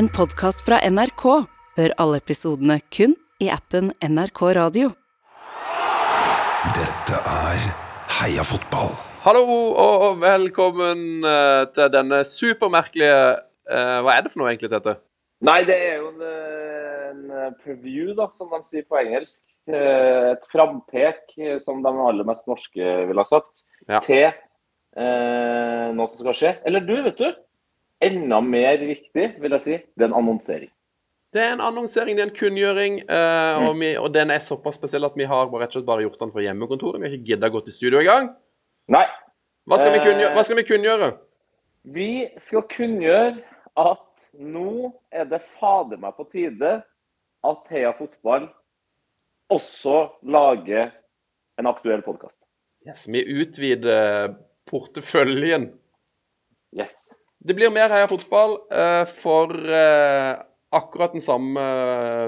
En podkast fra NRK. Hør alle episodene kun i appen NRK Radio. Dette er Heia fotball. Hallo og velkommen eh, til denne supermerkelige eh, Hva er det for noe egentlig, dette? Nei, det er jo en, eh, en preview, da, som de sier på engelsk. Et frampek, som de aller mest norske ville ha sagt, Ja. til eh, noe som skal skje. Eller du, vet du. Enda mer riktig, vil jeg si. Det er en annonsering. Det er en annonsering, det er en kunngjøring, eh, og, vi, og den er såpass spesiell at vi har rett og slett bare gjort den fra hjemmekontoret. Vi har ikke gidda gå til studio engang. Nei. Hva skal vi Eh. Hva skal vi kunngjøre? Vi skal kunngjøre at nå er det fader meg på tide at Heia Fotball også lager en aktuell podkast. Yes, vi utvider porteføljen. Yes. Det blir mer Heia Fotball eh, for eh, akkurat den samme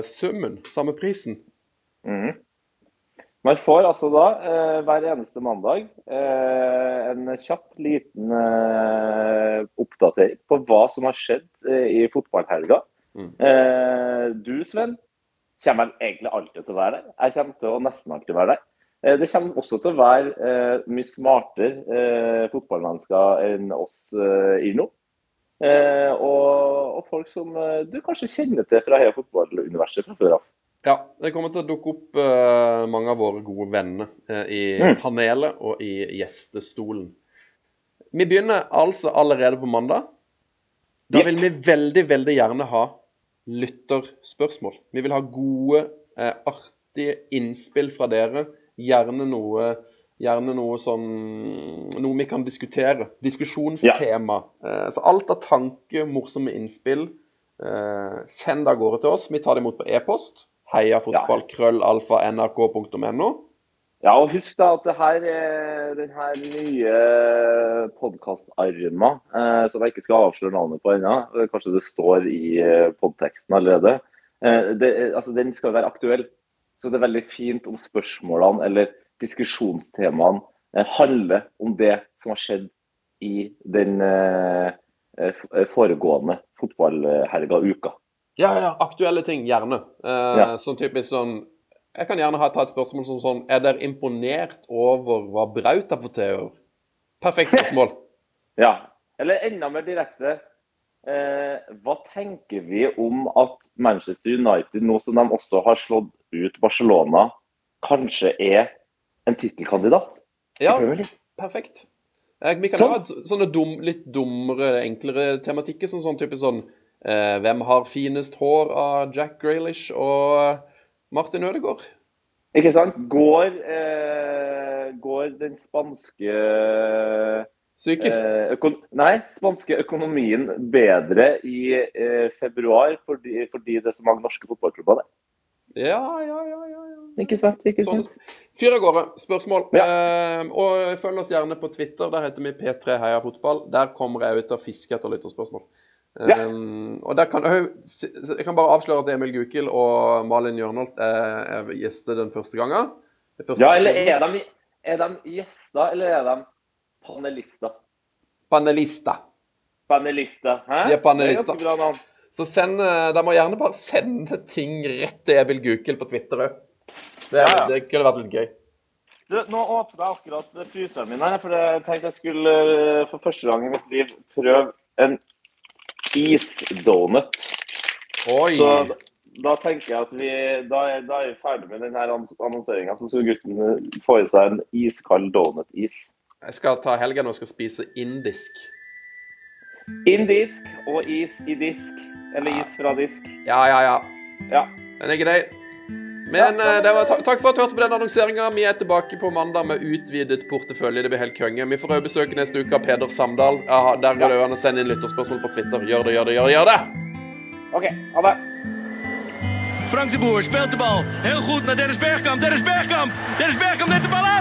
summen, samme prisen. Mm. Man får altså da eh, hver eneste mandag en kjapp, liten oppdatering på hva som har skjedd i fotballhelga. Mm. Du, Sven, kommer egentlig alltid til å være der. Jeg kommer til å nesten alltid være der. Det kommer også til å være eh, mye smartere fotballmennesker enn oss i nå. Eh, og, og folk som eh, du kanskje kjenner til fra Heia fotball-universet fra før av. Ja, det kommer til å dukke opp eh, mange av våre gode venner eh, i Mm. panelet og i gjestestolen. Vi begynner altså allerede på mandag. Da vil vi veldig, veldig gjerne ha lytterspørsmål. Vi vil ha gode, eh, artige innspill fra dere. Gjerne noe Gjerne noe som Noe vi kan diskutere. Diskusjonstema. Ja. så alt av tanke, morsomme innspill, eh, send det av gårde til oss. Vi tar det imot på e-post. Heiafotball, krøllalfa, nrk.no. Ja, og husk da at det her er den her nye podkastarma, eh, som jeg ikke skal avsløre navnet på ennå, eh, kanskje det står i eh, podteksten allerede, eh, det, altså, den skal være aktuell. Så det er veldig fint om spørsmålene eller diskusjonstemaene eh, handler om det som har skjedd i den eh, eh, foregående fotballhelga uka. Ja, ja, aktuelle ting, gjerne. Eh, Ja. Sånn typisk sånn Jeg kan gjerne ha ta et spørsmål som sånn Er dere imponert over hva Braut har fått til i år? Perfekt spørsmål. Ja, eller enda mer direkte. Eh, hva tenker vi om at Manchester United, nå som de også har slått ut Barcelona, kanskje er en tittelkandidat? i Ja, Premier League? perfekt. Eh, Vi kan Sånn. ha sånne dum, litt dummere, enklere tematikker, som sånn type sånn eh, Hvem har finest hår av Jack Grealish og Martin Ødegaard? Ikke sant? Går, eh, går den spanske Psykisk. eh, Nei, spanske økonomien bedre i eh, februar fordi, fordi det er så mange norske fotballklubber der? Ja, ja, ja. ja, ja. Ikke sant? Ikke Sånn, sant? fyr av gårde. Spørsmål. Eh, og følg oss gjerne på Twitter. Der heter vi P3 Heia Fotball. Der kommer jeg ut og fisker etter lytterspørsmål. Ja. og der kan jeg, jeg kan bare avsløre at Emil Gukild og Malin Jørnholt er, er gjester den første gangen. Første Ja, eller er de, er de gjester, eller er de panelister? Panelister. Panelister. Hæ? De er panelister. Det er ganske bra navn. Så send, eh, de må gjerne bare sende ting rett til Emil Gukild på Twitter òg. Det, Ja, ja. det kunne vært litt gøy. Du, nå åpner jeg akkurat fryseren min her, for jeg tenkte jeg skulle eh, for første gang i mitt liv prøve en isdonut. Oi. Så da, tenker jeg at vi da er, da er vi ferdig med denne annonseringa. Så skal gutten eh, få i seg en iskald donut-is. Jeg skal ta helga nå og skal spise indisk. Indisk og is i disk. Eller is fra disk. Ja, ja, ja. Ja. Den er grei. Men ja, det var, takk for at du hørte på den annonseringa. Vi er tilbake på mandag med utvidet portefølje. Det blir helt konge. Vi får også besøk neste uke av Peder Samdal. Ja, der går det an å sende inn lytterspørsmål på Twitter. Gjør det, gjør det, gjør det! gjør det! OK, ha det. Frank de Boer speelt de bal. Heel goed naar Dennis Bergkamp. Dennis Bergkamp. Dennis Bergkamp neemt de bal aan.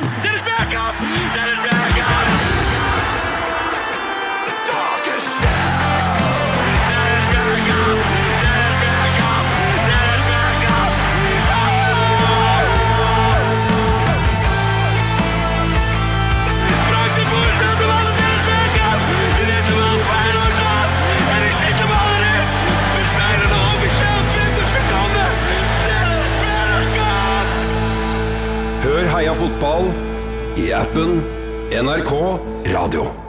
Heia fotball i appen NRK Radio.